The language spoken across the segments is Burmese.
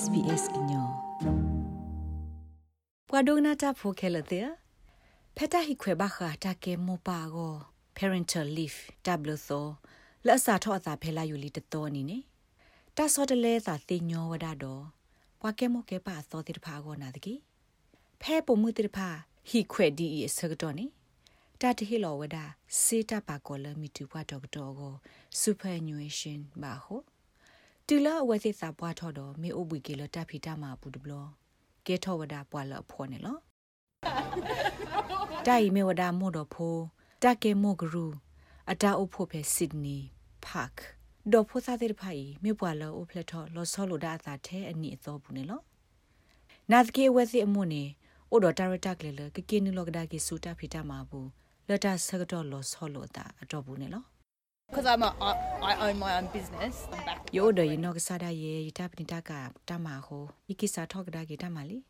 SBS ညောပဝဒနာတာဖိုခဲလတဲ့ဖက်တာဟိခွေဘခတာကေမောပါကို parental leave w သောလက်စာထောအသာဖဲလာယူလီတတော်နီနေတဆောတလဲသာသိညောဝဒတော့ဘွားကဲမောကေပါသောတိတဖာကိုနာတကေဖဲပုံမှုတိတဖာဟိခွေဒီအစကတော့နေတတဟိလောဝဒစေတပါကောလမီတူဘွားတော့တော့ကို superannuation ဘာဟို တူလာအဝဲစစ်စာပွားထော်တော့မေအိုဘွေကေလတပ်ဖီတာမှာဘူးတဘလကဲထော်ဝဒပွားလအဖော်နေလောတိုင်မေဝဒမို့တော့ဖိုးတကေမိုဂရူအတာအဖို့ဖဲဆစ်ဒနီဖတ်ဒေါ်ဖိုးစားတဲ့ဖိုင်မေပွားလောအဖလက်ထော်လောဆောလိုဒါအသာထဲအနိအသောဘူးနေလောနာသကေဝဲစစ်အမှုနေအိုဒတာရတာကလေလကကင်းနလောကဒါကေစူတာဖီတာမှာဘူးလတာဆကတော့လောဆောလိုတာအတော့ဘူးနေလော because I'm a, I, I own my own business. I'm back. yo de no ka sada ye ita pinita ka tama ho ikisa thok da ge tamali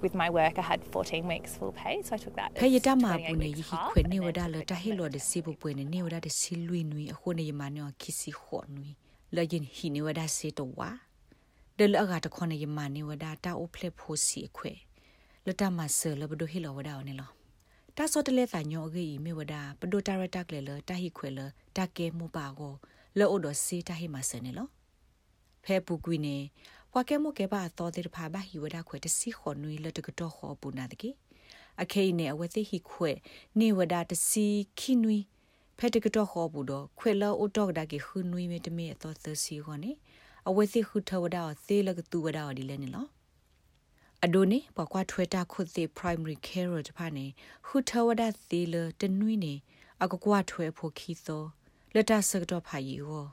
With my work, I had 14 weeks full pay, so I took that. phe as yita ma 28 pu ne weeks yi half, khwe and ne then wada took le the ta he lo de rest si bu pu ne ne wada de si lui nui a khone yi ma ne kisi kho nui le yin hi ne wada se to wa de le ga ta khone yi ma ne wada ta o phle pho si khwe le ta ma se le bu do hi lo wada ne lo တာစောတလဲစာညောအကြီးမေဝဒပဒိုတာရတက်လေလတာဟိခွေလတာကေမူပါကိုလောအိုဒစီတာဟိမဆနေလောဖဲပူကွီနေဝါကဲမိုကေပါတော်တဲ့ဖာဘာဟိဝဒခွေတစီခွန်နွေလတကတော့ခေါ်ပူနာတကေအခေနေအဝသိဟိခွေနေဝဒတစီခိနွေဖဲတကတော့ခေါ်ပူတော့ခွေလောအိုတော့ဒါကေခူနွေမေတမေအတော်သစီခွန်နေအဝသိခုထဝဒသေလကတူဝဒဒီလဲနေလော အဒိုနေပကွာထွေတာခုသေ primary care တဖာနေဟူထဝဒသေလတနွိနေအကကွာထွေဖို့ခီသောလက်တဆကတော့ဖာယီဟော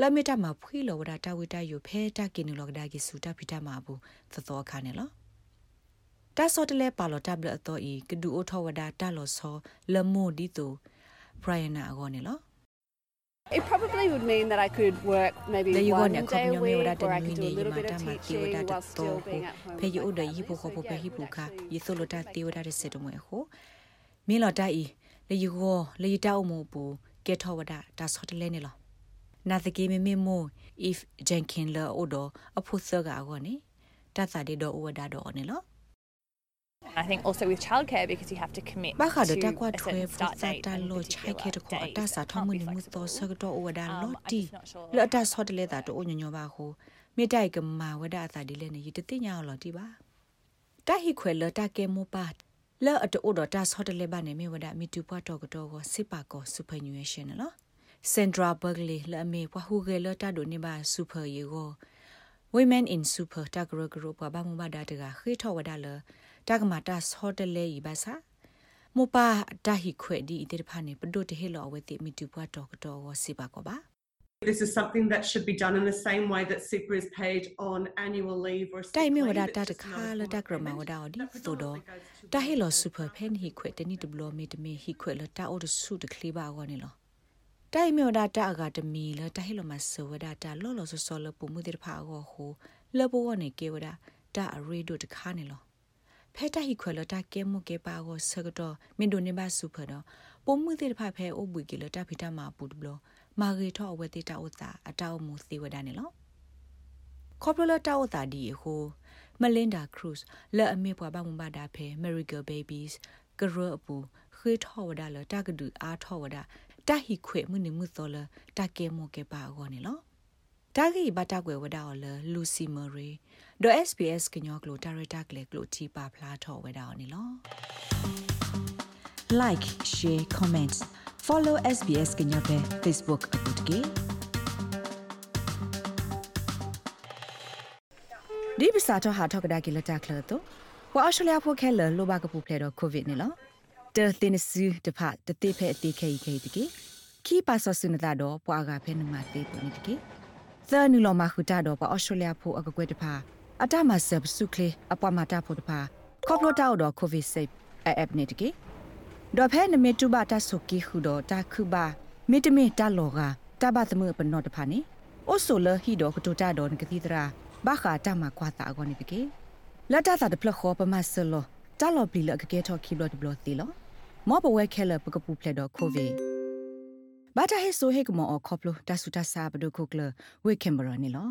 လမီတာမှာဖွေလောဝဒတာဝိတာယိုဖဲတာကင်းလောကဒါကီစူတာဖီတာမှာဘူးသသောခါနေလောတာဆောတလဲပါလောတဘလအတော်ဤကဒူအိုထဝဒတာလောဆောလမိုဒီတိုဘရိုင်နာအကောနေလော It probably would mean that I could work maybe There you go one ne day khop a nyo me week wada or I tan could ni do a ne little yima bit ta of ma ti teaching wada while ta to still being at home. phe yu with oda my yi bo family. ko So bo phe yeah, hi it bu would ka actually yi so lo ta make ti a wada de difference. se to mo ho mi lo ta yi le yu go le yi ta o mo bu ke tho wada ta so de le ne lo na the ge me me mo if jenkin le odo a phu sa ga go ne ta sa de do wada do ne lo I think also with childcare because you have to commit ဘာခါဒ to တာကွာ a ထွေ certain ဖ start စာ date တာ and လောချိုက်ခဲ particular တခေါ် days တာစာ that ထ can't မ be နီမှုသော flexible. စကတော့ဝဒါ Um, လော I'm တီ just not sure. လောတာဆော့တလေတာတိုညညပါခုမိတိုက်ကမာဝဒါသာဒီလေနေယတတိညာလောတီပါတာဟိခွဲလတာကေမောပါလောအတိုဒတာဆော့တလေပါနေမိဝဒါမီတူပွားတော့ကတော့စစ်ပါကောစူပါနျူရှင်နော်စင်ဒရာဘဂလီလအမေပွားဟူဂေလတာဒိုနေပါစူပါယေကို women in super တကရကရပဘာမဘာဒါတကခေထောဝဒါလ တကမာတာဆော့တလေဤပါစာမပတာဟိခွဲဒီအတေဖာနေပဒိုတဟေလောဝဲတိမီတူပွားတော့ကတော့စစ်ပါကောပါ This is something that should be done in the same way that super is paid on annual leave or sick တိုင်မီဝ leave. ဒ It's တာတ just ခါ another လ form တ of ကရမ payment ဝဒါဒီ that သို့တော့ predominantly goes to တာဟေလော women. စူပါဖန်ဟိခွဲတနိတဘလမီတမီဟိခွဲလတာအိုဒဆုတကလေးပါကောနေလောတိုင်မီဝဒတာအကတမီလတာဟေလောမဆဝဒတာလောလောဆောဆောလပမှုတေ ဖာကောဟိုလဘောကနေကေဝဒတာအရေဒိုတခါနေလောဖဲတာဟိခွဲလတာကဲမှုကေပါကောဆကတော့မင်ဒိုနေပါစူဖတော့ပုံမှုတေဖာဖဲအိုဘူကေလတာဖီတာမာပူဒဘလမာဂေထောအဝဲတေတာဥတာအတောက်မှုစီဝဒနေလောခေါပလတာဝတာဒီဟိုမလင်ဒါခရုစ်လဲ့အမေပွားဘာမဘာဒါဖဲ Miracle Babies ကရအပူခေထောဝဒါလတာကဒူအားထောဝဒါတာဟိခွေမှုနေမှုသောလတာကေမောကေပါအောနေလော တာဂီဘတာကွယ်ဝဒါလလူစီမရီဒို SPS ကညောကလိုတာရတာကလေကလိုတီပါဖလားထောဝဒါနေလော like share comments follow SBS ကညောပဲ Facebook အပုတ်ကေဒီပစာတော့ဟာထောက်ကဒါကီလတာကလတော့ဝါအရှလျာဖို့ခဲလလိုဘကပူဖလေတော့ကိုဗစ်နေလောတဲတင်စီတဖတတိဖဲအတိခဲခဲတကေခီပါဆဆုနတာတော့ပွာကဖဲနမတေပနိတကေ သနူလောမခုတာတော့ပအရှလျာဖို့အကကွဲတဖအတမဆပ်စုကလေအပမတာဖို့တဖကော့ပလိုတာတော့ကိုဗစ်ဆေးအပ်နေတကေဒေါ်ဖဲနမေတူဘတာဆုကီခုတော့တာခုပါမေတမေတာလောကတဘသမပနောတဖာနေအိုဆိုလဟီတော့ကတူတာတော့ငကတိတရာဘာခာတမကွာတာကောနေတကေလတ်တာတာတဖလခောပမဆလောတာလောပလီလကကေထော်ခီဘလတ်ဘလတီလောမောပဝဲခဲလပကပူဖလက်တော့ကိုဗီ ဘာတာဟေဆိုဟေကမောအခေါပလိုတဆူတဆာဘဒုခုကလဝေကင်ဘရာနီလော